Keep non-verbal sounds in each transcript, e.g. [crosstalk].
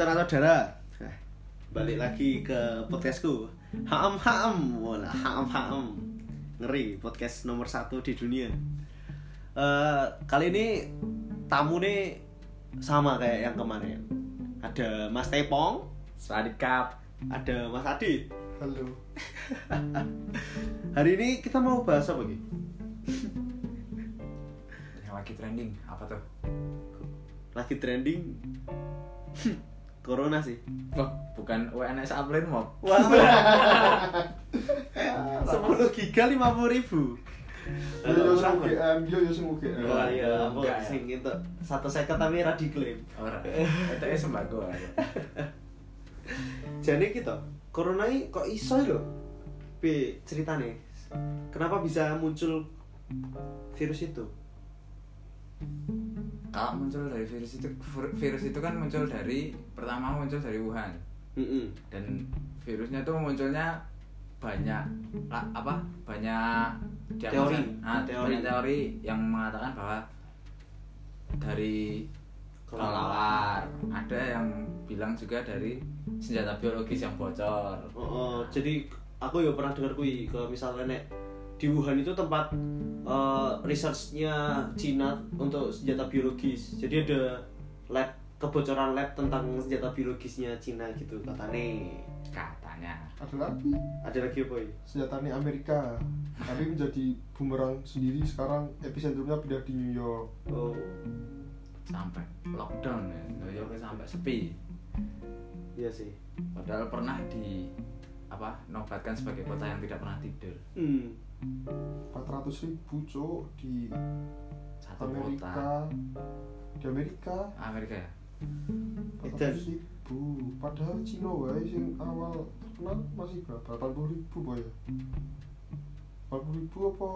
saudara-saudara Eh, Balik lagi ke podcastku. Haam Haam Wala Haam Haam Ngeri podcast nomor satu di dunia. Eh, Kali ini tamu nih sama kayak yang kemarin. Ada Mas Tepong. Swadikap Ada Mas Adit Halo. [laughs] Hari ini kita mau bahas apa Ki? Yang lagi trending apa tuh? Lagi trending [laughs] Corona sih Oh, bukan UNS April mau Wah [laughs] 10 giga 50 ribu Yo yo sing UGM, yo yo sing UGM. Wah iya, [laughs] ya? sing itu satu second tapi ra diklaim. Orang Itu sembako aja Jadi kita corona ini kok iso lho? Pi ceritane. Kenapa bisa muncul virus itu? Kalau muncul dari virus itu vir- Virus itu kan muncul dari Pertama muncul dari Wuhan. Dan virusnya tuh munculnya banyak lah, apa banyak Teori. nah, Teori. banyak teori yang mengatakan bahwa dari kelelawar ada yang bilang juga dari senjata biologis yang bocor Oh, oh, jadi aku ya pernah dengar kui kalau misalnya nek di Wuhan itu tempat eh, researchnya Cina untuk senjata biologis. Jadi ada lab kebocoran lab tentang senjata biologisnya Cina gitu katane. katanya Ada lagi Ada lagi apa ya? senjatanya Amerika, tapi menjadi bumerang sendiri sekarang epicentrumnya pindah di New York. Oh, sampai lockdown ya New York sampai sepi iya sih. padahal pernah di apa nobatkan sebagai kota yang tidak pernah tidur Hmm. 400 ribu cok di satu kota Amerika. Di Amerika Amerika ya 400 ribu. Padahal Cina wae sing awal terkenal masih berapa? 80 ribu boy. 80 ribu apa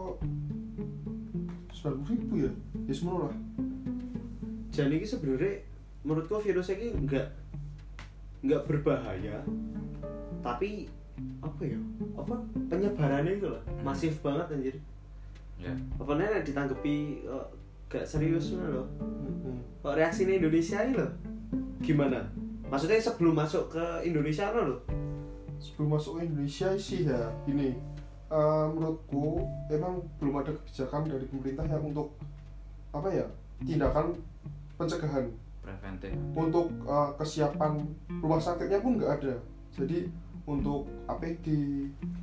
90 ribu ya? Ya semua lah. Jadi ini sebenarnya menurutku virus ini enggak enggak berbahaya, tapi apa ya? Apa penyebarannya itu loh masif banget anjir. ya Apa nih ditanggapi eh, gak serius loh. Mm-mm. Kok reaksi ini Indonesia ini loh? Gimana? Maksudnya sebelum masuk ke Indonesia loh? sebelum masuk ke Indonesia sih ya ini eh, menurutku emang belum ada kebijakan dari pemerintah yang untuk apa ya tindakan pencegahan preventif untuk eh, kesiapan rumah sakitnya pun nggak ada jadi untuk APD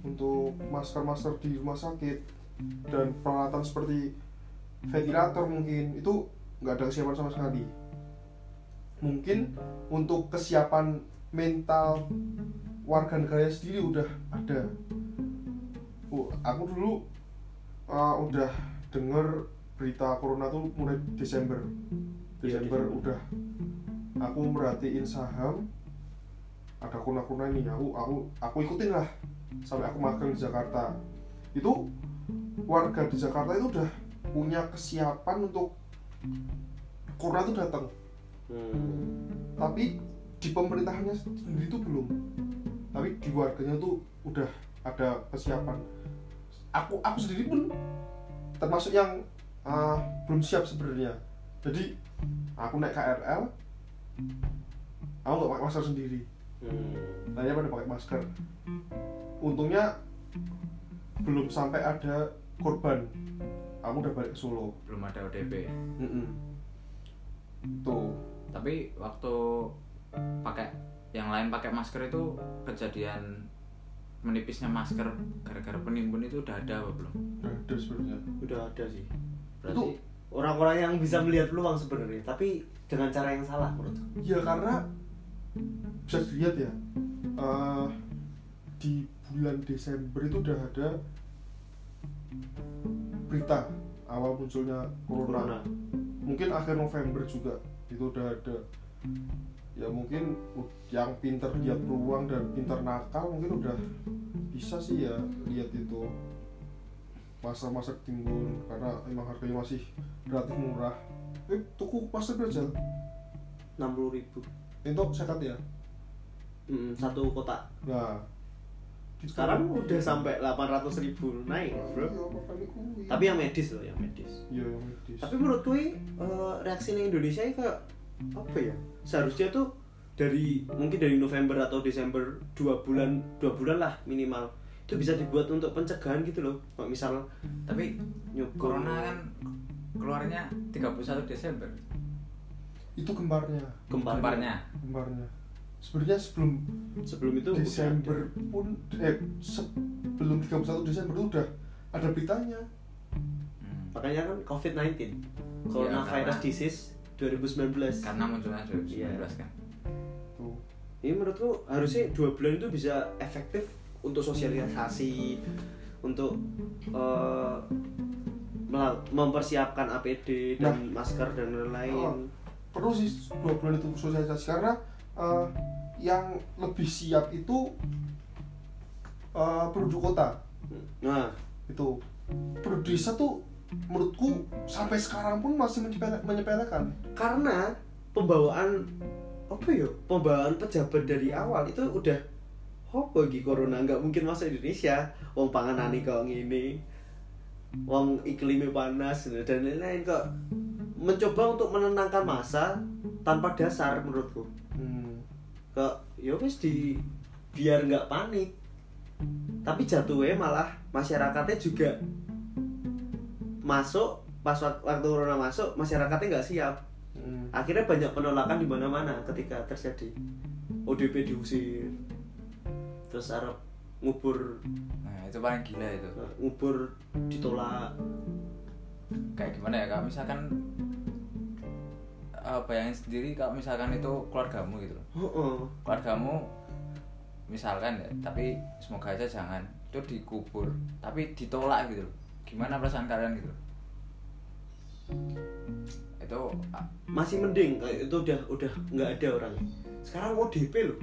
untuk masker-masker di rumah sakit dan peralatan seperti ventilator mungkin itu nggak ada kesiapan sama sekali. Mungkin untuk kesiapan mental warga negara sendiri udah ada. Oh, aku dulu uh, udah denger berita corona tuh mulai Desember. Iya, Desember Desember. udah. Aku merhatiin saham ada kuna-kuna ini. Aku aku aku ikutin lah sampai aku magang di Jakarta. Itu warga di Jakarta itu udah punya kesiapan untuk corona itu datang. Hmm. tapi di pemerintahannya sendiri itu belum. Tapi di warganya tuh udah ada kesiapan. Aku aku sendiri pun termasuk yang uh, belum siap sebenarnya. Jadi aku naik KRL aku nggak pakai masker sendiri Hmm. pada pakai masker untungnya belum sampai ada korban aku udah balik ke Solo belum ada ODP Mm-mm. tuh tapi waktu pakai yang lain pakai masker itu kejadian menipisnya masker gara-gara penimbun itu udah ada apa belum udah ada sebenarnya Udah ada sih. berarti Orang-orang yang bisa melihat peluang sebenarnya, tapi dengan cara yang salah menurutku. Ya karena bisa dilihat ya eh, di bulan Desember itu udah ada berita awal munculnya corona. Corona. Mungkin akhir November juga itu udah ada. Ya mungkin yang pinter lihat peluang dan pinter nakal mungkin udah bisa sih ya lihat itu masa-masa timbun karena emang harganya masih relatif murah. Eh, tuku masker berapa? 60 ribu. Itu sekat ya. Hmm, satu kotak. Nah, Sekarang udah sampai 800 ribu naik, bro. Iya. Tapi yang medis loh, yang medis. iya yang medis. Tapi menurutku ini eh, reaksi di Indonesia ini kayak apa ya? Seharusnya tuh dari mungkin dari November atau Desember dua bulan dua bulan lah minimal itu bisa dibuat untuk pencegahan gitu loh Kalau misal tapi nyukur corona kan keluarnya 31 Desember itu Gemparnya. kembarnya. Gemparnya sebenarnya sebelum sebelum itu Desember pun eh sebelum 31 Desember itu udah ada beritanya. Hmm. makanya kan COVID-19 coronavirus karena- disease 2019 karena munculnya 2019 Iya. kan. Tuh. Ini menurutku harusnya dua bulan itu bisa efektif untuk sosialisasi untuk mel- mempersiapkan APD dan masker dan lain-lain. Oh. Perlu sih dua bulan itu sosialisasi karena eh, yang lebih siap itu eh, penduduk kota. Nah. Itu. Penduduk desa tuh menurutku sampai sekarang pun masih menyepele- menyepelekan. Karena pembawaan apa ya pembawaan pejabat dari awal itu udah apa lagi corona? Nggak mungkin masuk Indonesia. Wong panganane kok ngene. Wong iklimnya panas dan lain-lain kok mencoba untuk menenangkan masa tanpa dasar menurutku. Hmm. kok ya wis di biar nggak panik. Tapi jatuhnya malah masyarakatnya juga masuk pas wak- waktu corona masuk masyarakatnya nggak siap. Hmm. akhirnya banyak penolakan di mana-mana ketika terjadi. ODP diusir terus Arab ngubur. Nah itu paling gila itu. Ngubur ditolak. Kayak gimana ya kalau misalkan eh, bayangin sendiri kalau misalkan itu keluargamu gitu loh. Heeh. keluargamu misalkan ya tapi semoga aja jangan. Itu dikubur tapi ditolak gitu loh. Gimana perasaan kalian gitu loh? Itu ah, masih mending kayak itu udah udah nggak ada orang. Sekarang ODP loh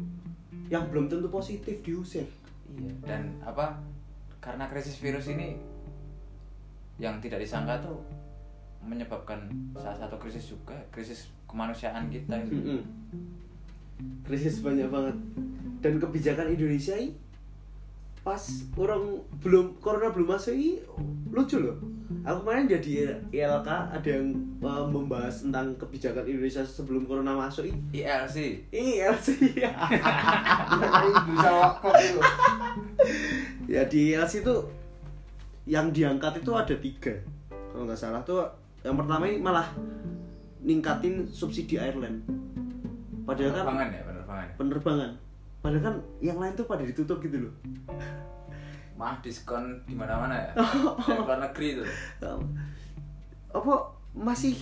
yang belum tentu positif diusir. Iya dan apa karena krisis virus ini yang tidak disangka tuh menyebabkan salah satu krisis juga krisis kemanusiaan kita itu krisis banyak banget. Dan kebijakan Indonesia ini pas orang belum corona belum masuk ini lucu loh. Aku kemarin jadi ILK ada yang uh, membahas tentang kebijakan Indonesia sebelum corona masuk ini. ILC ILC ya ya di ILC itu yang diangkat itu ada tiga. Kalau nggak salah tuh yang pertama ini malah ningkatin subsidi Ireland padahal kan penerbangan ya penerbangan. penerbangan. Padahal kan yang lain tuh pada ditutup gitu loh. [laughs] Maaf diskon di mana-mana ya? [laughs] Dari luar negeri itu. Apa masih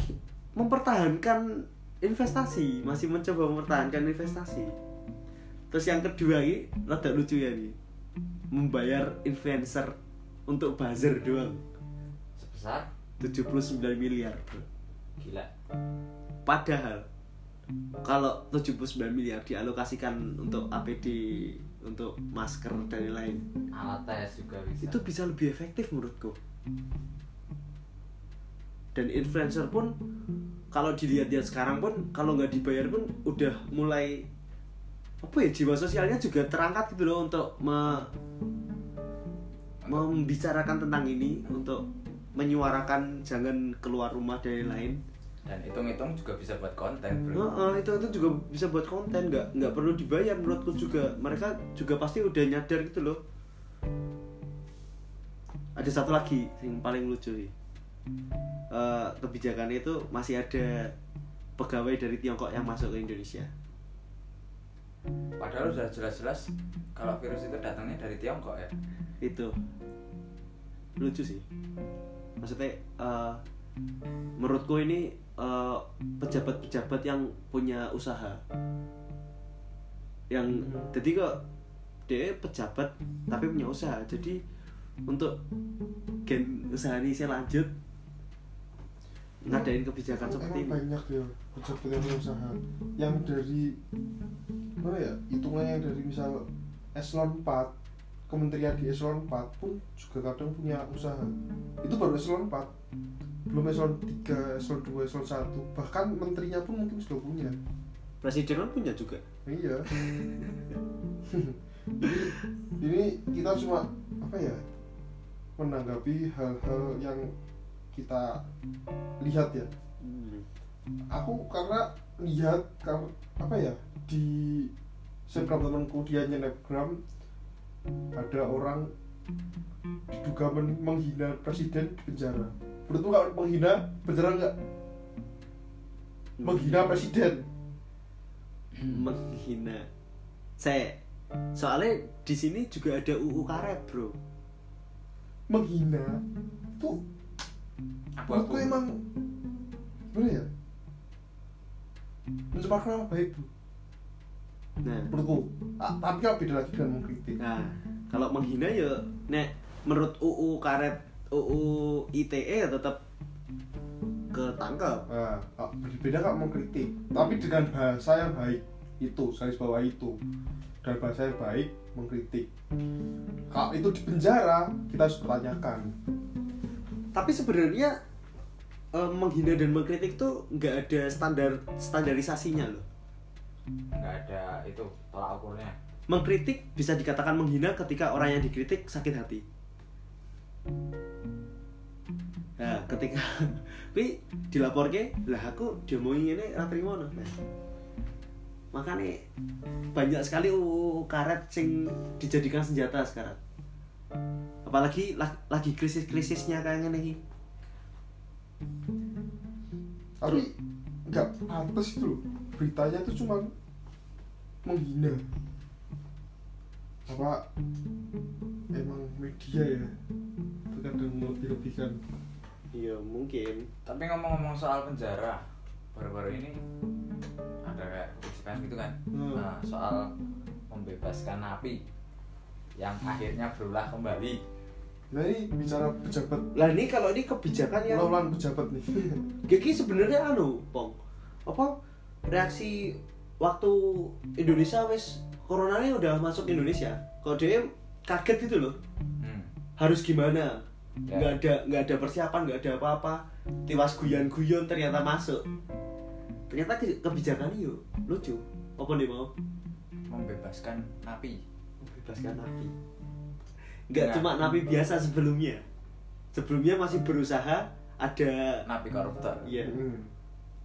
mempertahankan investasi? Masih mencoba mempertahankan investasi? Terus yang kedua ini rada lucu ya nih membayar influencer untuk buzzer doang. Sebesar 79 miliar bro. gila. Padahal kalau 79 miliar dialokasikan untuk APD untuk masker dan lain-lain alat tes juga bisa. itu bisa lebih efektif menurutku. Dan influencer pun kalau dilihat-lihat sekarang pun kalau nggak dibayar pun udah mulai apa ya jiwa sosialnya juga terangkat gitu loh untuk me- membicarakan tentang ini untuk menyuarakan jangan keluar rumah dan lain-lain dan hitung-hitung juga bisa buat konten bro. Heeh, itu itu juga bisa buat konten. Nggak nggak perlu dibayar menurutku juga. Mereka juga pasti udah nyadar gitu loh. Ada satu lagi yang paling lucu nih Eh, kebijakan itu masih ada pegawai dari Tiongkok yang masuk ke Indonesia. Padahal sudah jelas-jelas kalau virus itu datangnya dari Tiongkok ya. Itu. Lucu sih maksudnya eh, menurutku ini eh, pejabat-pejabat yang punya usaha. Yang jadi kok dia pejabat tapi punya usaha. Jadi untuk gen usaha ini saya lanjut ngadain kebijakan seperti ini. banyak ya pejabat yang usaha. Yang dari mana ya hitungannya yang dari misal eselon 4 kementerian di eselon 4 pun juga kadang punya usaha. Itu baru eselon 4 belum eselon 3, eselon 2, eselon 1 bahkan menterinya pun mungkin sudah punya. Presiden kan punya juga. Iya. [laughs] Jadi ini kita cuma apa ya menanggapi hal-hal yang kita lihat ya. Hmm. aku karena lihat apa ya di snapgram temanku dia snapgram ada orang diduga men- menghina presiden di penjara. Menurutmu nggak menghina penjara nggak menghina presiden. Menghina. Saya soalnya di sini juga ada UU karet bro. Menghina? Tuh. Menurutku emang gimana ya? Mencemarkan nama baik bro nah. Menurutku. Ah, tapi kan beda lagi dengan mengkritik? Nah kalau menghina ya nek menurut UU karet UU ITE ya tetap ketangkep. Nah, ah, berbeda kan mengkritik. Tapi dengan bahasa yang baik itu garis bawah itu. Dan bahasa yang baik mengkritik. Kalau itu di penjara kita harus pertanyakan. Tapi sebenarnya eh, menghina dan mengkritik tuh nggak ada standar standarisasinya loh nggak ada itu tolak ukurnya. Mengkritik bisa dikatakan menghina ketika orang yang dikritik sakit hati. Nah ketika [laughs] tapi dilapor ke lah aku diomongin ini ratri mono nah, makanya banyak sekali UU karet sing dijadikan senjata sekarang. Apalagi la- lagi krisis-krisisnya kayak gini tapi nggak pantas itu loh beritanya tuh cuma menghina. Apa? Emang media ya? Terkadang melebih-lebihkan. Iya mungkin. Tapi ngomong-ngomong soal penjara baru-baru ini ada kayak kebijakan gitu kan? Hmm. nah, soal membebaskan napi yang akhirnya berulah kembali. Nah ini bicara pejabat. Lah ini kalau ini kebijakan yang ulang pejabat nih. Geki sebenarnya anu, Pong. Apa reaksi waktu Indonesia wis corona ini udah masuk Indonesia. Kalau dia kaget gitu loh. hmm. Harus gimana? Ya. Nggak ada nggak ada persiapan, nggak ada apa-apa. Tiwas guyon-guyon ternyata masuk. Ternyata ke- kebijakan itu lucu. Apa nih mau? membebaskan napi Bebaskan napi. Nggak Nggak. cuma napi biasa sebelumnya. Sebelumnya masih berusaha ada napi koruptor Iya. Hmm.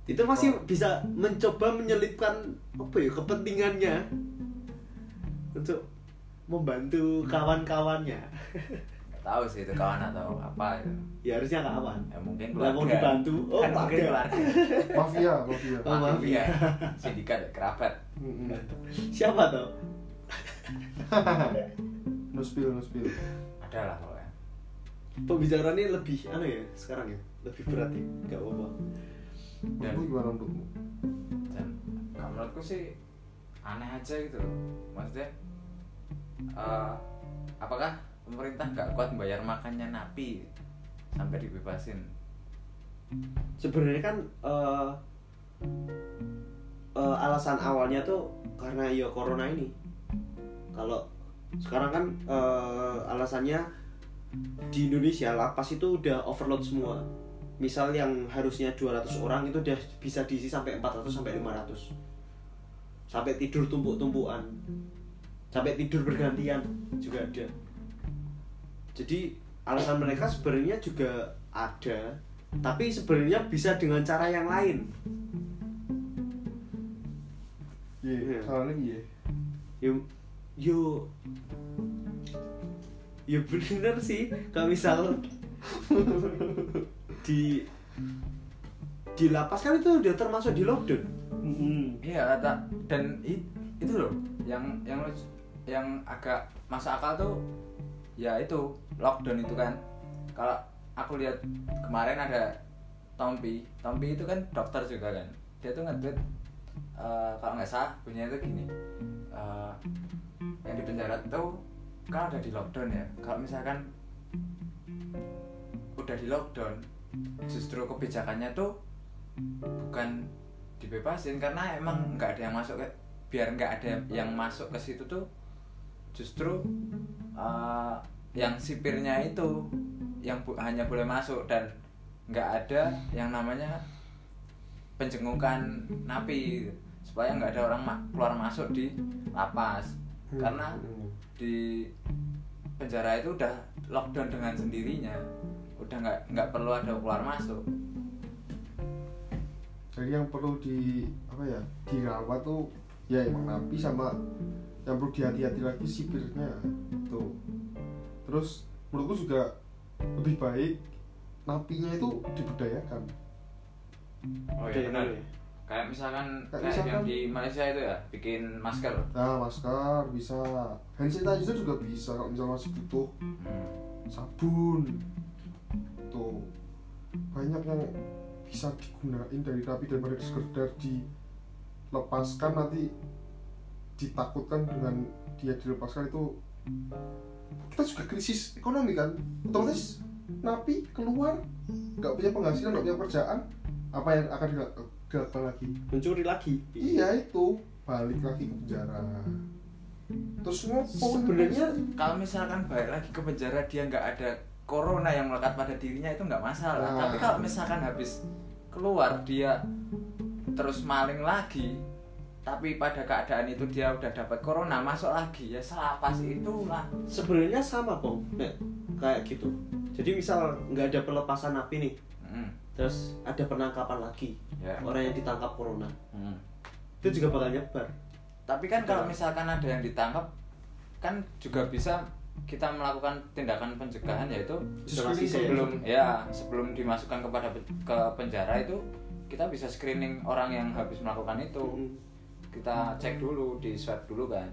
Itu masih bisa mencoba menyelipkan apa ya kepentingannya untuk membantu kawan-kawannya. Nggak tahu sih itu kawan atau apa itu. Ya harusnya kawan. Ya mungkin Lah, mau keluarga dibantu oh kan mungkin keluarga keluarga. Mafia mafia. Oh, mafia. mafia. Sindikat kerabat. Hmm, hmm. siapa tuh [laughs] no spill no spill. Ada lah pokoknya. Pembicaraannya lebih anu ya sekarang ya lebih berat ya nggak apa-apa dan Menurutmu gimana menurutmu dan kalau menurutku sih aneh aja gitu loh. Maksudnya eh, apakah pemerintah nggak kuat bayar makannya napi sampai dibebasin? Sebenarnya kan eh, eh, alasan awalnya tuh karena ya corona ini. Kalau sekarang kan eh, alasannya di Indonesia lapas itu udah overload semua misal yang harusnya 200 orang itu udah bisa diisi sampai 400 sampai 500 sampai tidur tumpuk-tumpukan. Sampai tidur bergantian juga ada. Jadi alasan mereka sebenarnya juga ada tapi sebenarnya bisa dengan cara yang lain. Iya Iya. salahnya iya. Yo yo yo bener sih kalau misal [laughs] di di lapas kan itu udah termasuk di lockdown. Iya kata dan i- itu loh yang yang yang agak masuk akal tuh ya itu lockdown itu kan. Kalau aku lihat kemarin ada Tompi Tompi itu kan dokter juga kan. Dia tuh nge-tweet eh, kalau nggak salah punya itu gini eh, yang di penjara tuh kan ada di lockdown ya. Kalau misalkan udah di lockdown justru kebijakannya tuh bukan dibebasin karena emang nggak ada yang masuk ke biar nggak ada yang masuk ke situ tuh justru uh, yang sipirnya itu yang bu- hanya boleh masuk dan nggak ada yang namanya penjengukan napi supaya nggak ada orang ma- keluar masuk di lapas. Karena Hmm. di penjara itu udah lockdown dengan sendirinya udah nggak nggak perlu ada keluar masuk. Jadi yang perlu di apa ya dirawat tuh ya emang napi sama yang perlu dihati-hati lagi sipirnya tuh terus menurutku juga lebih baik napinya itu dibudayakan oh Oke, iya benar. Kayak misalkan Kayak kayak misalkan- yang di Malaysia itu ya bikin masker. Nah masker bisa. Hand sanitizer juga bisa kalau misalnya masih butuh. Hmm. sabun tuh banyak yang bisa digunain dari napi daripada sekedar dilepaskan nanti ditakutkan dengan dia dilepaskan itu kita juga krisis ekonomi kan? Otomatis napi keluar nggak punya penghasilan nggak punya kerjaan apa yang akan dilak- dilakukan lagi? Mencuri lagi. Iya itu. Balik lagi ke penjara. Terus ngopo sebenarnya kalau misalkan balik lagi ke penjara dia nggak ada corona yang melekat pada dirinya itu nggak masalah Nah. tapi kalau misalkan habis keluar dia terus maling lagi tapi pada keadaan itu dia udah dapat corona masuk lagi ya selapas itulah sebenarnya sama Nek, kayak gitu jadi misal nggak ada pelepasan napi nih Hmm. terus ada penangkapan lagi Ya. orang yang ditangkap corona Hmm. itu juga bakal nyebar Tapi kan kalau misalkan ada yang ditangkap kan juga bisa kita melakukan tindakan pencegahan yaitu Isolasi sebelum ya sebelum dimasukkan kepada ke penjara itu kita bisa screening orang yang habis melakukan itu Mm. kita cek dulu di swab dulu kan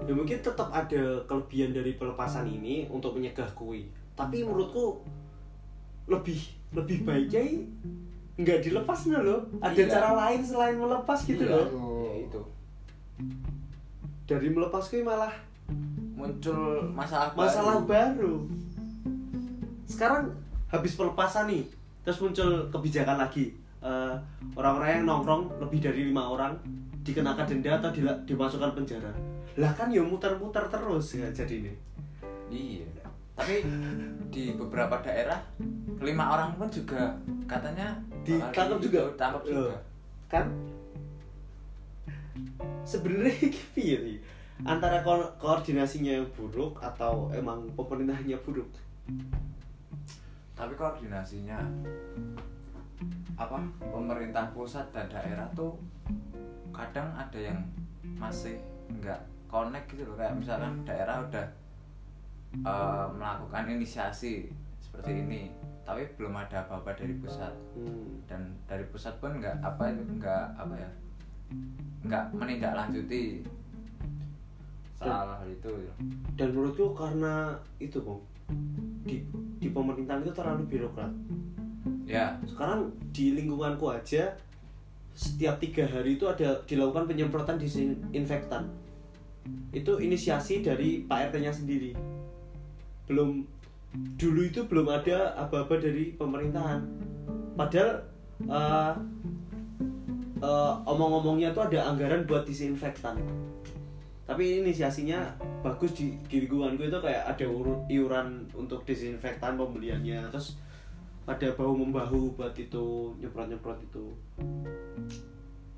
ya mungkin tetap ada kelebihan dari pelepasan ini untuk menyegah kui tapi menurutku lebih lebih baiknya nggak dilepas nah loh ada Iya. cara lain selain melepas gitu Iya. loh Oh. ya itu dari melepas kui malah muncul masalah masalah baru. baru sekarang habis pelepasan nih terus muncul kebijakan lagi. Eh, orang-orang yang nongkrong lebih dari lima orang dikenakan denda atau dila- dimasukkan penjara. Lah kan ya muter-muter terus ya jadi ini iya. Tapi di beberapa daerah lima orang pun juga katanya Ditangkap di- juga? tangkap juga. Kan? Sebenarnya [laughs] piye antara ko- koordinasinya yang buruk atau emang pemerintahnya buruk? Tapi koordinasinya apa pemerintah pusat dan daerah tuh kadang ada yang masih nggak connect gitu loh. Kayak misalkan daerah udah eh, melakukan inisiasi seperti ini tapi belum ada apa-apa dari pusat. Hmm. dan dari pusat pun nggak apa nggak apa ya nggak menindaklanjuti soal hal itu gitu. dan menurutku karena itu kok di di pemerintahan itu terlalu birokrat. Ya. Sekarang di lingkunganku aja setiap tiga hari itu ada dilakukan penyemprotan disinfektan. Itu inisiasi dari Pak RT nya sendiri. Belum dulu itu belum ada apa-apa dari pemerintahan. Padahal eh, eh, omong-omongnya tuh ada anggaran buat disinfektan tapi inisiasinya bagus di, di lingkunganku itu kayak ada uru- iuran untuk disinfektan pembeliannya. Terus ada bahu membahu buat itu nyemprot nyemprot itu.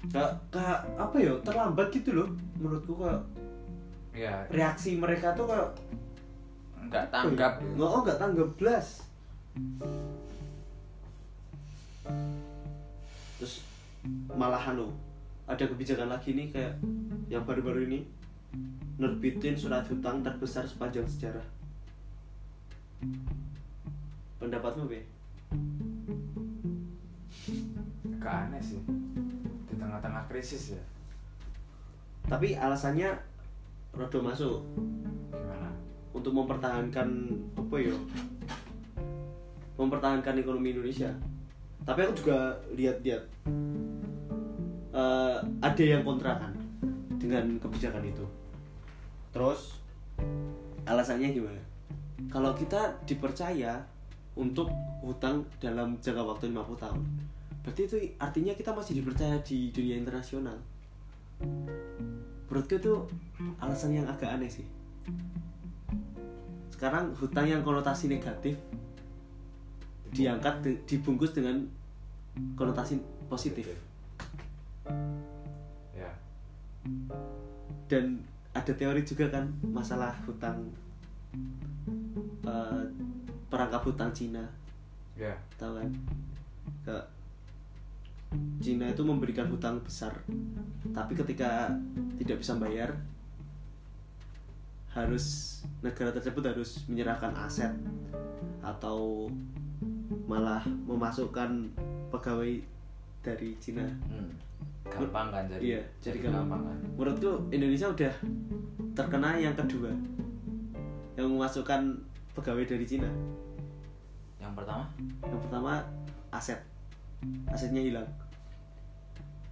Kayak kayak apa ya terlambat gitu loh menurutku kayak ya reaksi mereka tuh kayak nggak tanggap. Nggak oh nggak tanggap belas terus malahan loh ada kebijakan lagi nih kayak yang baru-baru ini nerbitin surat hutang terbesar sepanjang sejarah. Pendapatmu be? Gak aneh sih. Di tengah-tengah krisis ya. Tapi alasannya rodo masuk. Gimana? Untuk mempertahankan apa ya? Mempertahankan ekonomi Indonesia. Tapi aku juga lihat-lihat eh, ada yang kontra kan dengan kebijakan itu terus alasannya gimana? Kalau kita dipercaya untuk hutang dalam jangka waktu 50 tahun berarti itu artinya kita masih dipercaya di dunia internasional. Menurutku itu alasan yang agak aneh sih. Sekarang hutang yang konotasi negatif diangkat de- dibungkus dengan konotasi positif. Ya. Dan ada teori juga kan masalah hutang eh, perangkap hutang Cina. Ya. Tahu kan? Ke Cina Cina itu memberikan hutang besar tapi ketika tidak bisa bayar harus negara tersebut harus menyerahkan aset atau malah memasukkan pegawai dari Cina. Hmm. Gampang kan jadi Iya, jadi gampang. gampang. kan. Menurutku Indonesia udah terkena yang kedua. Yang memasukkan pegawai dari Cina. Yang pertama? Yang pertama aset. Asetnya hilang.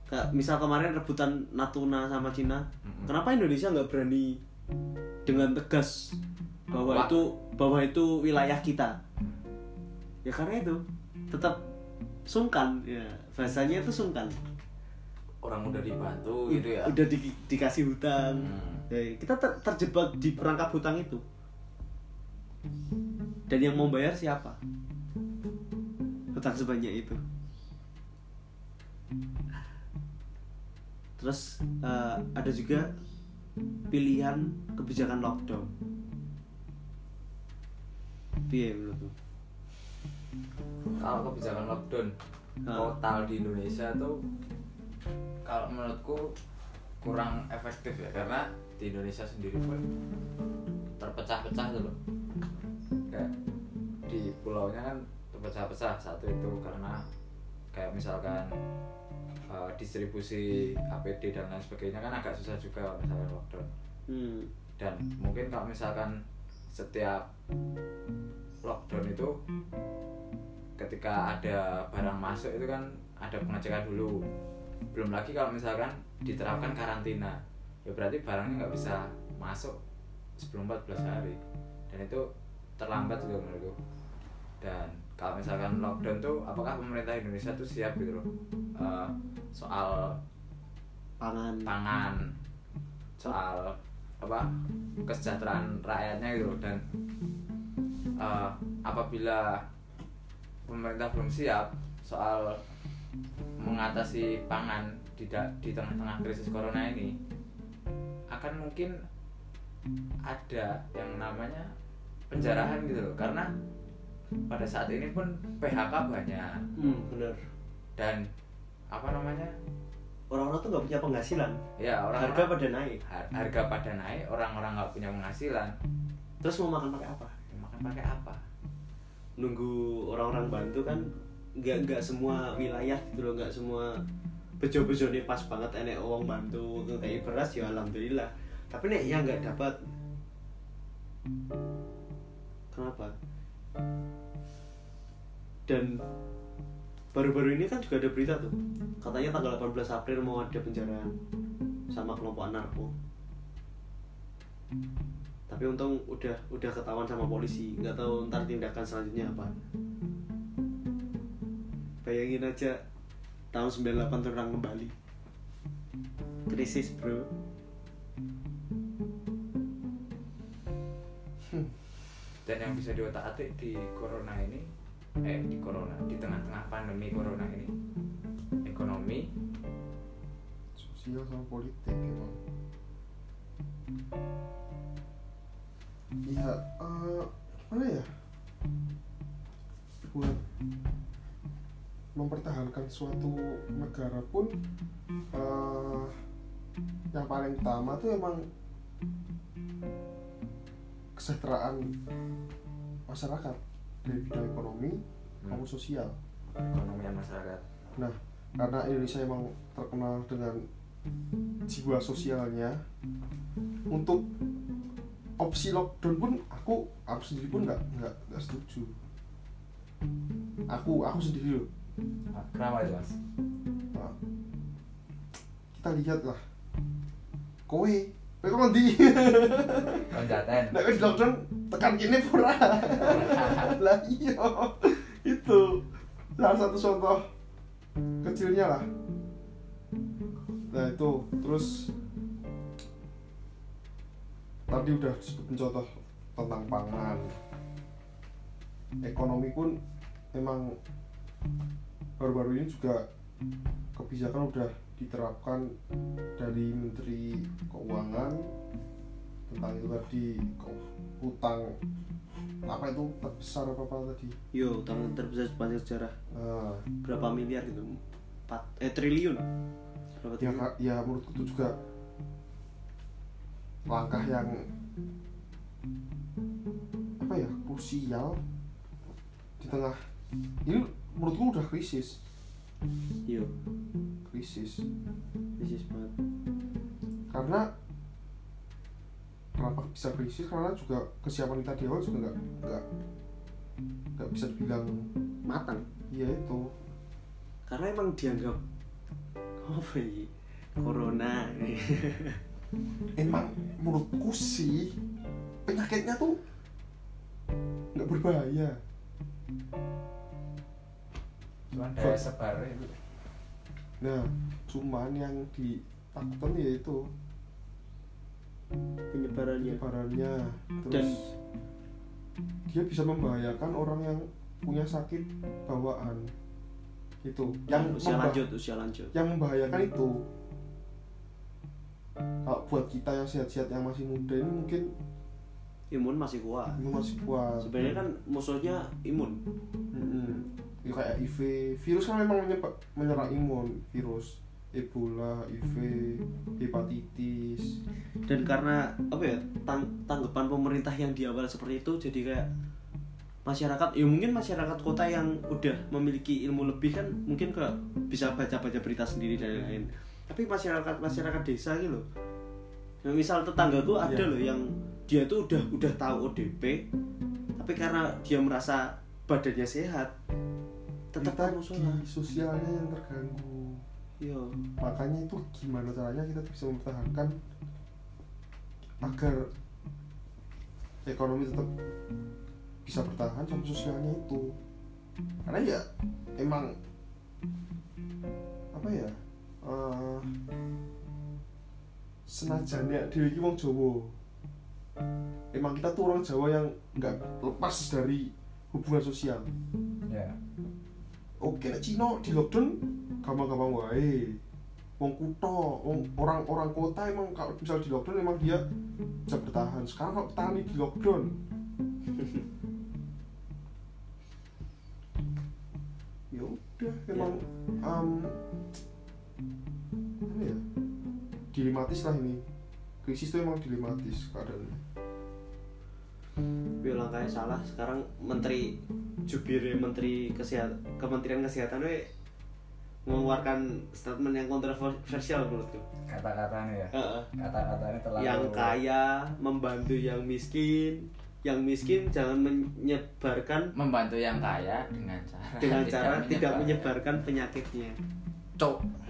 Kayak misal kemarin rebutan Natuna sama Cina Mm-mm. kenapa Indonesia nggak berani dengan tegas bahwa Wah. itu bahwa itu wilayah kita? Ya karena itu tetap sungkan. Ya bahasanya itu sungkan orang udah dibantu gitu ya. udah di- dikasih hutang. Hmm. Ya, kita ter- terjebak di perangkap hutang itu. Dan yang mau bayar siapa? Hutang sebanyak itu. Terus eh, ada juga pilihan kebijakan lockdown. Piye menurutmu? kalau kebijakan lockdown total di Indonesia tuh kalau menurutku kurang efektif ya karena di Indonesia sendiri pun terpecah-pecah tuh loh. Kayak di pulaunya kan terpecah-pecah satu itu karena kayak misalkan eh, distribusi APD dan lain sebagainya kan agak susah juga kalau misalkan lockdown. Hmm. dan mungkin kalau misalkan setiap lockdown itu ketika ada barang masuk itu kan ada pengecekan dulu belum lagi kalau misalkan diterapkan karantina. Ya berarti barangnya nggak bisa masuk sebelum 14 hari. Dan itu terlambat juga menurutku. Dan kalau misalkan lockdown tuh apakah pemerintah Indonesia tuh siap gitu loh? Eh, soal pangan. pangan soal apa kesejahteraan rakyatnya gitu loh. dan eh, apabila pemerintah belum siap soal mengatasi pangan di di tengah-tengah krisis corona ini akan mungkin ada yang namanya penjarahan gitu loh. Karena pada saat ini pun PHK banyak. Hmm, bener. Dan apa namanya? Orang-orang tuh nggak punya penghasilan. Ya orang harga pada naik. Har- harga pada naik orang-orang nggak punya penghasilan. Terus mau makan pakai apa? Ya makan pakai apa? Nunggu orang-orang bantu kan nggak nggak semua wilayah gitu loh nggak semua bejo-bejo nih pas banget. Enek uang bantu kayak beras ya alhamdulillah. Tapi nek yang nggak dapat. Kenapa? Dan baru-baru ini kan juga ada berita tuh. Katanya tanggal 18 April mau ada penjaraan sama kelompok anarko. Tapi untung udah udah ketahuan sama polisi. Nggak tahu ntar tindakan selanjutnya apa bayangin aja tahun 98 terang kembali krisis bro. Dan yang bisa diotak atik di corona ini eh di corona di tengah-tengah pandemi corona ini. Ekonomi sosial sama politik emang. Ya eh, gimana ya? Buat mempertahankan suatu negara pun eh, yang paling utama tuh emang kesejahteraan masyarakat dari bidang ekonomi Hmm. maupun sosial ekonomi masyarakat Nah, karena Indonesia emang terkenal dengan jiwa sosialnya, untuk opsi lockdown pun aku aku sendiri pun nggak nggak nggak setuju. Aku aku sendiri loh. Nah, kenapa itu mas Nah, kita lihat lah. Kowe, kowe kok ngendi? konjaten Nek wis lockdown tekan kene pura. [laughs] lah iya. Itu salah satu contoh kecilnya lah. Nah, itu terus tadi udah disebutin contoh tentang pangan. Ekonomi pun memang baru-baru ini juga kebijakan udah diterapkan dari Menteri Keuangan tentang itu tadi utang apa itu terbesar apa apa tadi? Yo tahun terbesar sepanjang sejarah. Nah, berapa miliar gitu? Empat eh triliun. Berapa ya triliun? Kak, ya menurutku itu juga langkah yang apa ya krusial di tengah ini menurutku udah krisis. Iya. Krisis. Krisis banget. Karena kenapa bisa krisis? Karena juga kesiapan kita di awal juga nggak nggak nggak bisa dibilang matang. Iya itu. Karena emang dianggap apa ya corona. Emang menurutku sih penyakitnya tuh nggak berbahaya cuman daya sebar itu. Nah cuman yang ditakutkan ya itu. Penyebarannya. Penyebarannya. Terus Dan- dia bisa membahayakan orang yang punya sakit bawaan. Itu yang usia lanjut usia lanjut. yang membahayakan itu. Kalau buat kita yang sehat-sehat yang masih muda ini mungkin imun masih kuat. Ini masih kuat. Sebenarnya kan musuhnya imun. Mm-mm. Ya, kayak HIV virus kan memang menyebab- menyerang imun. Virus Ebola, HIV, hepatitis. Dan karena apa ya tang- tanggapan pemerintah yang di awal seperti itu jadi kayak masyarakat ya mungkin masyarakat kota yang udah memiliki ilmu lebih kan mungkin ke bisa baca-baca berita sendiri dan lain-lain. Tapi masyarakat masyarakat desa gitu loh. Nah, misal tetanggaku ada Iya. loh yang dia tuh udah udah tahu ODP tapi karena dia merasa badannya sehat tetap kita di sosialnya yang terganggu. Iya. Makanya itu gimana caranya kita bisa mempertahankan agar ekonomi tetap bisa bertahan sama sosialnya itu. Karena ya emang apa ya eh senajan ya dewi iki wong Jawa. Emang kita tuh orang Jawa yang nggak lepas dari hubungan sosial. Ya oke nek Cina di lockdown? Gampang-gampang wae. Wong wong orang-orang kota emang kalau misal di lockdown emang dia bisa bertahan. Sekarang kalau petani di lockdown. [laughs] Ya udah emang em, apa ya? Dilematis lah ini. Krisis itu emang dilematis keadaannya Tapi langkahnya salah. Sekarang Menteri Jubir Menteri Kesehatan Kementerian Kesehatan we mengeluarkan statement yang kontroversial menurutku. kata-katanya ya Heeh. kata-katanya terlalu Yang kaya membantu yang miskin, yang miskin jangan menyebarkan membantu yang kaya dengan cara dengan cara tidak menyebarkan penyakitnya. cok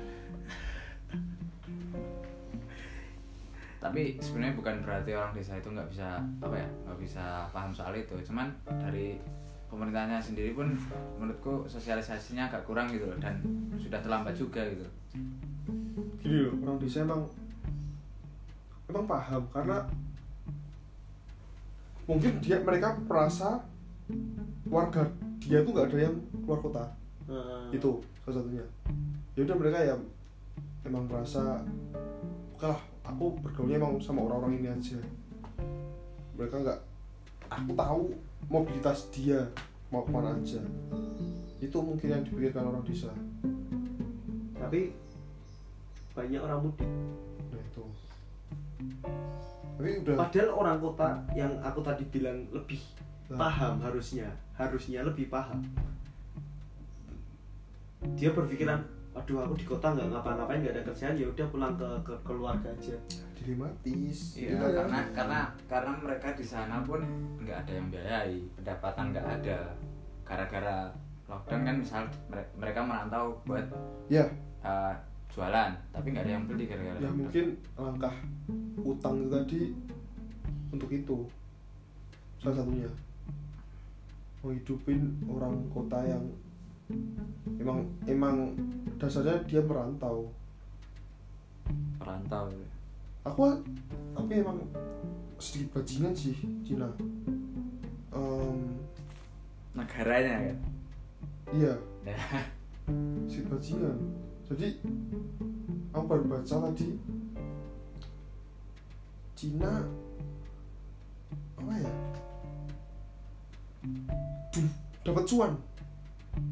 tapi sebenarnya bukan berarti orang desa itu nggak bisa apa ya nggak bisa paham soal itu. Cuman dari pemerintahnya sendiri pun menurutku sosialisasinya agak kurang gitu loh dan sudah terlambat juga gitu. Gini loh orang desa emang emang paham karena mungkin dia mereka merasa warga dia tuh nggak ada yang keluar kota. Heeh. itu salah satunya. Ya udah mereka ya emang merasa oke lah aku bergaulnya emang sama orang-orang ini aja mereka nggak aku tahu mobilitas dia mau ke mana aja itu mungkin yang dipikirkan orang desa Tapi banyak orang mudik. nah itu tapi udah Padahal orang kota yang aku tadi bilang lebih Nah. paham harusnya, harusnya lebih paham. Dia berpikiran, aduh aku di kota nggak ngapa-ngapain nggak ada kerjaan ya udah pulang ke, ke keluarga aja. dilematis. Iya ya. karena karena karena mereka di sana pun nggak ada yang biayai pendapatan nggak ada. Gara-gara lockdown kan misal mere- mereka merantau buat ya uh, jualan tapi nggak ada yang beli gara-gara ya mungkin langkah utang itu tadi untuk itu. Salah satunya. Menghidupin orang kota yang emang emang dasarnya dia merantau. Merantau ya. aku tapi emang sedikit bajingan sih Cina. Em, negaranya kan iya. Ya. sedikit bajingan. Jadi aku baru baca tadi Cina apa ya? Dapat cuan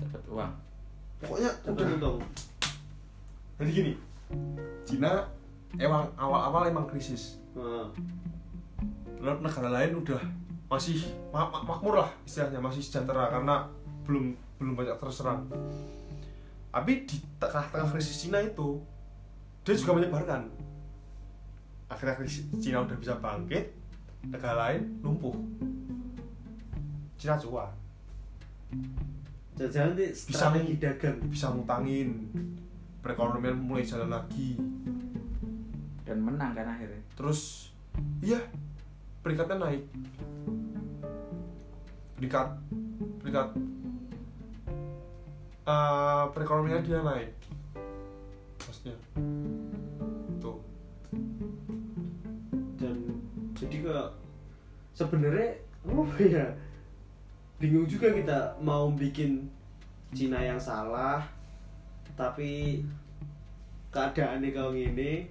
dapat uang. Pokoknya udah untung. jadi gini Cina emang awal-awal emang krisis. Heeh. Lalu negara lain udah masih ma- ma- makmur lah istilahnya masih sejahtera karena belum belum banyak terserang. Tapi di tengah-tengah krisis Cina itu dia juga menyebarkan. Akhirnya krisis Cina udah bisa bangkit negara lain lumpuh. Cina cuan Jangan-jangan ini Bisa strategi meng- dagang. bisa ngutangin. Perekonomian mulai jalan lagi. Dan menang kan akhirnya. Terus iya peringkatnya naik. Peringkat peringkat eh, perekonomian dia naik. Maksudnya tuh. Dan jadi kayak sebenarnya apa ya bingung juga kita mau bikin Cina yang salah tapi keadaannya kalau gini.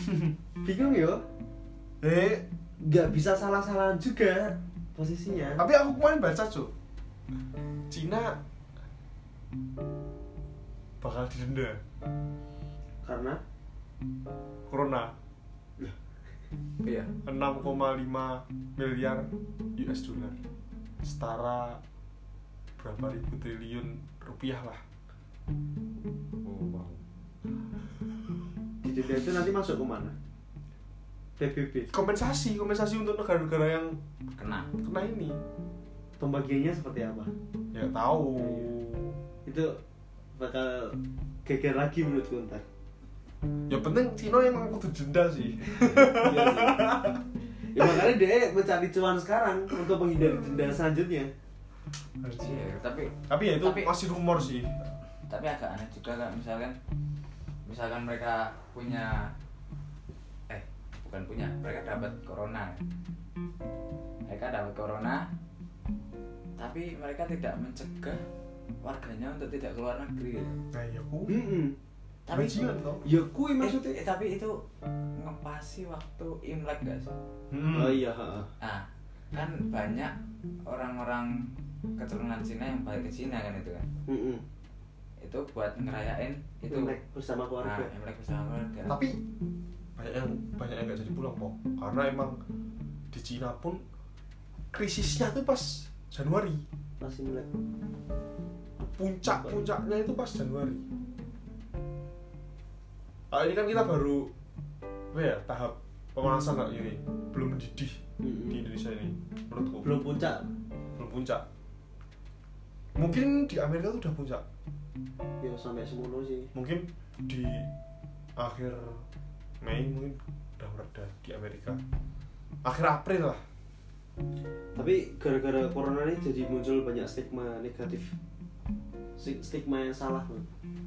[laughs] Bingung ya eh. Nggak bisa salah-salahan juga posisinya. Tapi aku kemarin baca cuy Cina bakal didenda karena? Corona iya. 6,5 miliar US dollar. Setara berapa ribu triliun rupiah lah. Oh, wow. [laughs] di denda itu nanti masuk ke mana? PBB kompensasi kompensasi untuk negara-negara yang kena. kena ini. Pembagiannya seperti apa? Ya tahu. Itu bakal geger lagi menurutku ntar ya penting Cina emang kudu denda sih. Iya sih. ya makanya dia mencari cuan sekarang untuk menghindari denda selanjutnya. Iya, tapi tapi ya itu Tapi- masih rumor sih. tapi agak aneh juga kan misalkan misalkan mereka punya eh bukan punya mereka dapat corona. Mereka dapat corona tapi mereka tidak mencegah warganya untuk tidak keluar negeri. Nah ya ku Mm-mm. Tapi Bajingan toh. ya kui eh, maksudnya. eh, tapi itu ngepasi waktu imlek gak sih? Hmm. oh iya ha. nah kan banyak orang-orang keturunan Cina yang balik ke Cina kan itu kan? Mm-mm. itu buat ngerayain itu. Imlek bersama nah, keluarga imlek bersama keluarga. Tapi banyak yang banyak yang nggak jadi pulang kok karena emang di Cina pun krisisnya tuh pas Januari. Masih imlek. Puncak puncaknya itu pas Januari ah, ini kan kita baru apa ya tahap pemanasan lah ini. Belum mendidih di Indonesia ini menurutku. Belum puncak. Belum puncak. Mungkin di Amerika tuh udah puncak. Ya sampai semono sih. Mungkin di akhir Mei mungkin udah mereda di Amerika. Akhir April lah. Tapi gara-gara corona ini jadi muncul banyak stigma negatif. Sti- stigma yang salah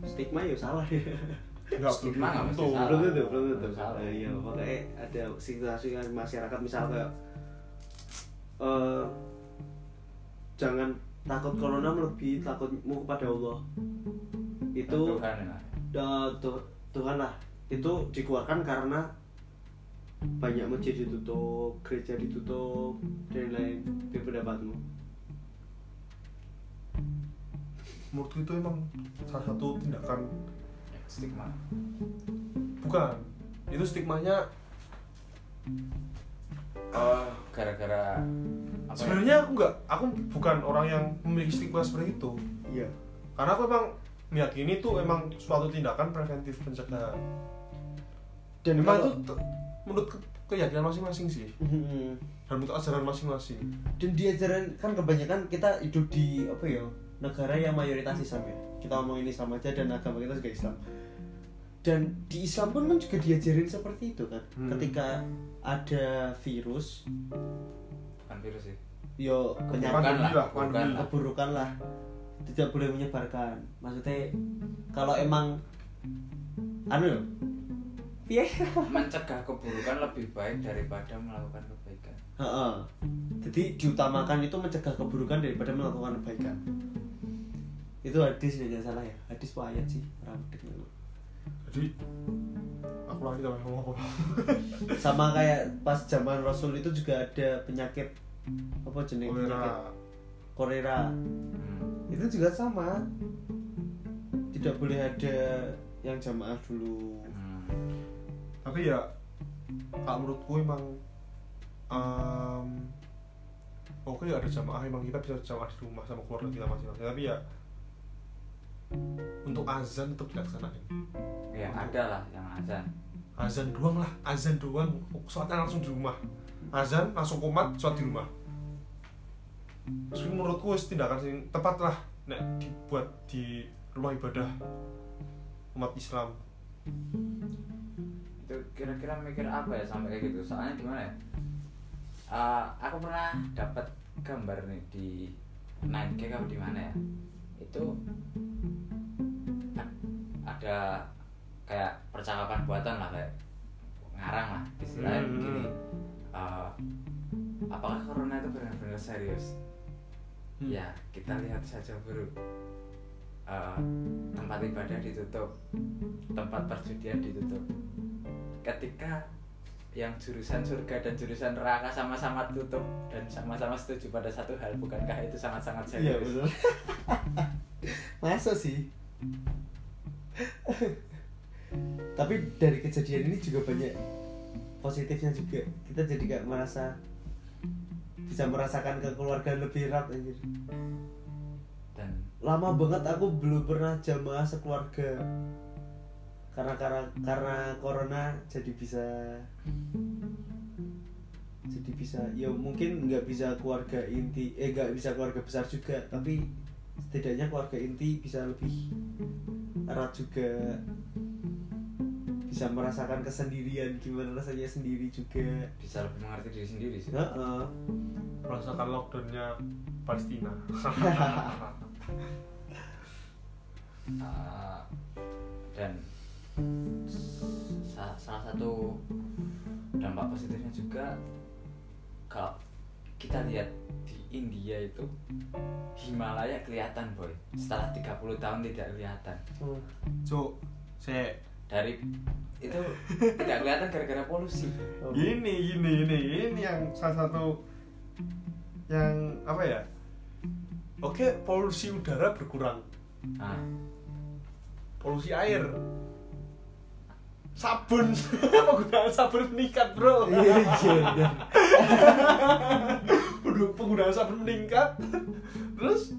stigma ya salah. ya [laughs] nggak Stigma nggak mesti salah. belum tentu belum tentu Belum salah. Nah, iya makanya ada situasi kan masyarakat misal kayak eh jangan takut corona melebihi takutmu kepada Allah. Itu Tuhan ya. eh, Tu- Tuhan lah. Itu dikeluarkan karena banyak masjid ditutup gereja ditutup dan lain itu pendapatmu. Menurutku itu emang salah satu tindakan stigma. Bukan. Itu stigmanya eh, gara-gara ya? sebenarnya aku nggak aku bukan orang yang memiliki stigma seperti itu. Iya. Karena aku emang meyakini itu emang suatu tindakan preventif pencegahan. Dan memang itu kalau- menurut ke- keyakinan masing-masing sih. Mhm. dan menurut ajaran masing-masing. Dan di ajaran kan kebanyakan kita hidup di apa ya negara yang mayoritas Islam ya kita ngomongin Islam aja dan agama kita juga Islam. Dan di Islam pun kan juga diajarin seperti itu kan. Hmm. ketika ada virus bukan virus sih. yo penyakit lah, keburukan lah. tidak boleh menyebarkan. Maksudnya kalau emang anu ya piye [laughs] mencegah keburukan lebih baik daripada melakukan kebaikan. Heeh. jadi diutamakan itu mencegah keburukan daripada melakukan kebaikan itu hadis ya jangan salah ya. Hadis apa ayat sih? Orang bedek dulu. jadi aku lagi sama ngomong apa? Sama kayak pas zaman Rasul itu juga ada penyakit apa jenis penyakit? Kolera. Kolera hmm. itu juga sama. Tidak boleh ada yang jamaah dulu. Hmm. tapi ya kalau menurutku emang em, oke ya ada jamaah emang kita bisa jamaah di rumah sama keluarga kita masing-masing. Tapi ya untuk azan tetap dilaksanain ya ada lah yang azan. azan doang lah azan doang. Sholatnya langsung di rumah. Azan langsung komat sholat di rumah. Terus menurutku tindakan sing tepat lah nek dibuat di rumah ibadah umat Islam. Itu kira-kira mikir apa ya sampai kayak gitu? Soalnya gimana ya? Eh, aku pernah dapat gambar nih di 9K apa di mana ya itu a- ada kayak percakapan buatan lah kayak ngarang lah istilahnya Hmm. gini eh, apakah corona itu benar-benar serius Hmm. ya kita lihat saja bro Eh, tempat ibadah ditutup tempat perjudian ditutup ketika yang jurusan surga dan jurusan neraka sama-sama tutup dan sama-sama setuju pada satu hal bukankah itu sangat-sangat iya serius? betul. [laughs] Masa sih? [laughs] Tapi dari kejadian ini juga banyak positifnya juga. Kita jadi kayak merasa bisa merasakan kekeluargaan lebih erat anjir. Dan lama banget aku belum pernah jamaah sekeluarga karena karena karena corona jadi bisa jadi bisa ya mungkin nggak bisa keluarga inti eh nggak bisa keluarga besar juga tapi setidaknya keluarga inti bisa lebih erat juga. Bisa merasakan kesendirian gimana rasanya sendiri juga. Bisa lebih mengerti diri sendiri sih. Heeh. merasakan lockdownnya Palestina. Uh, [laughs] dan salah satu dampak positifnya juga kalau kita lihat di India itu Himalaya kelihatan boy. Setelah 30 tahun tidak kelihatan. Hmm. cuk saya dari itu [laughs] tidak kelihatan gara-gara polusi. Oh. gini gini gini ini yang salah satu yang apa ya? Oke polusi udara berkurang. Nah, polusi air sabun. [laughs] [laughs] [laughs] Penggunaan sabun meningkat bro? Iya, iya, iya. Penggunaan sabun meningkat. Terus?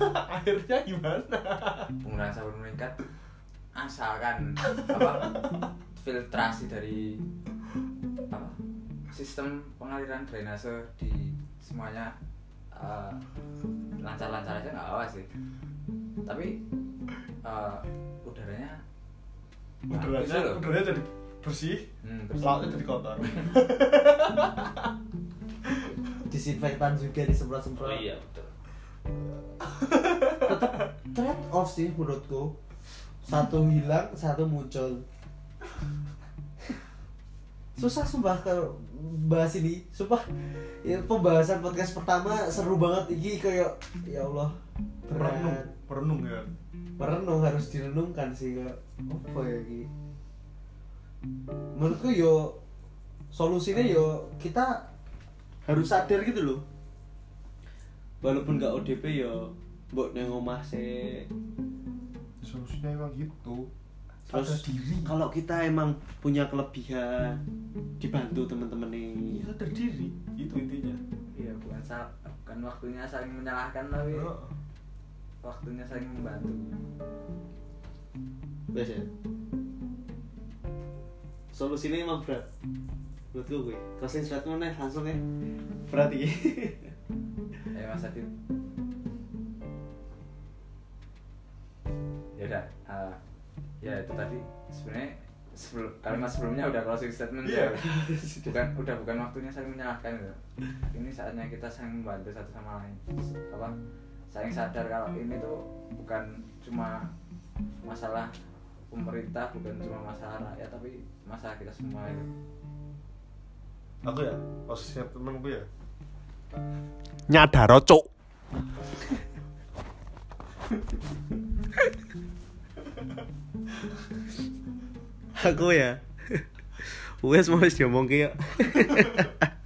Akhirnya gimana? Penggunaan sabun meningkat asalkan apa filtrasi dari apa sistem pengaliran drainase di semuanya eh, lancar-lancar aja nggak apa sih. Tapi eh, udaranya udaranya udaranya jadi bersih Hmm, bersih. lautnya jadi kotor. [laughs] Disinfektan juga disemprot-semprot oh iya betul. Trade off sih menurutku. Satu hilang satu muncul. Susah sumpah kalau bahas ini. Sumpah ya, pembahasan podcast pertama seru banget. Ini kayak ya Allah merenung berat merenung ya merenung harus direnungkan sih kayak apa ya Ki? Menurutku yo solusinya yo kita harus sadar gitu loh. Walaupun nggak ODP yo mbok neng omah sih. Solusinya emang gitu. Terus Sadar diri. kalau kita emang punya kelebihan dibantu teman-teman nih ya, sadar diri. Itu intinya. Iya bukan sal- bukan waktunya saling menyalahkan tapi. Waktunya saling membantu biasa solusinya emang berat menurutku gue closing statement nih langsung ya berat iki Eh Mas Adit. Ya udah, eh, ya itu tadi sebenarnya sebelum kalimat sebelumnya udah closing statement Iya. ya. Bukan udah bukan waktunya saling menyalahkan gitu. Ini saatnya kita saling membantu satu sama lain. Apa? Saling sadar kalau ini tuh bukan cuma masalah pemerintah, bukan cuma masalah rakyat, tapi masalah kita semua itu. aku ya posisinya temenku ya. Nyadar cuk. Aku ya. Wes mau diomong ya [laughs]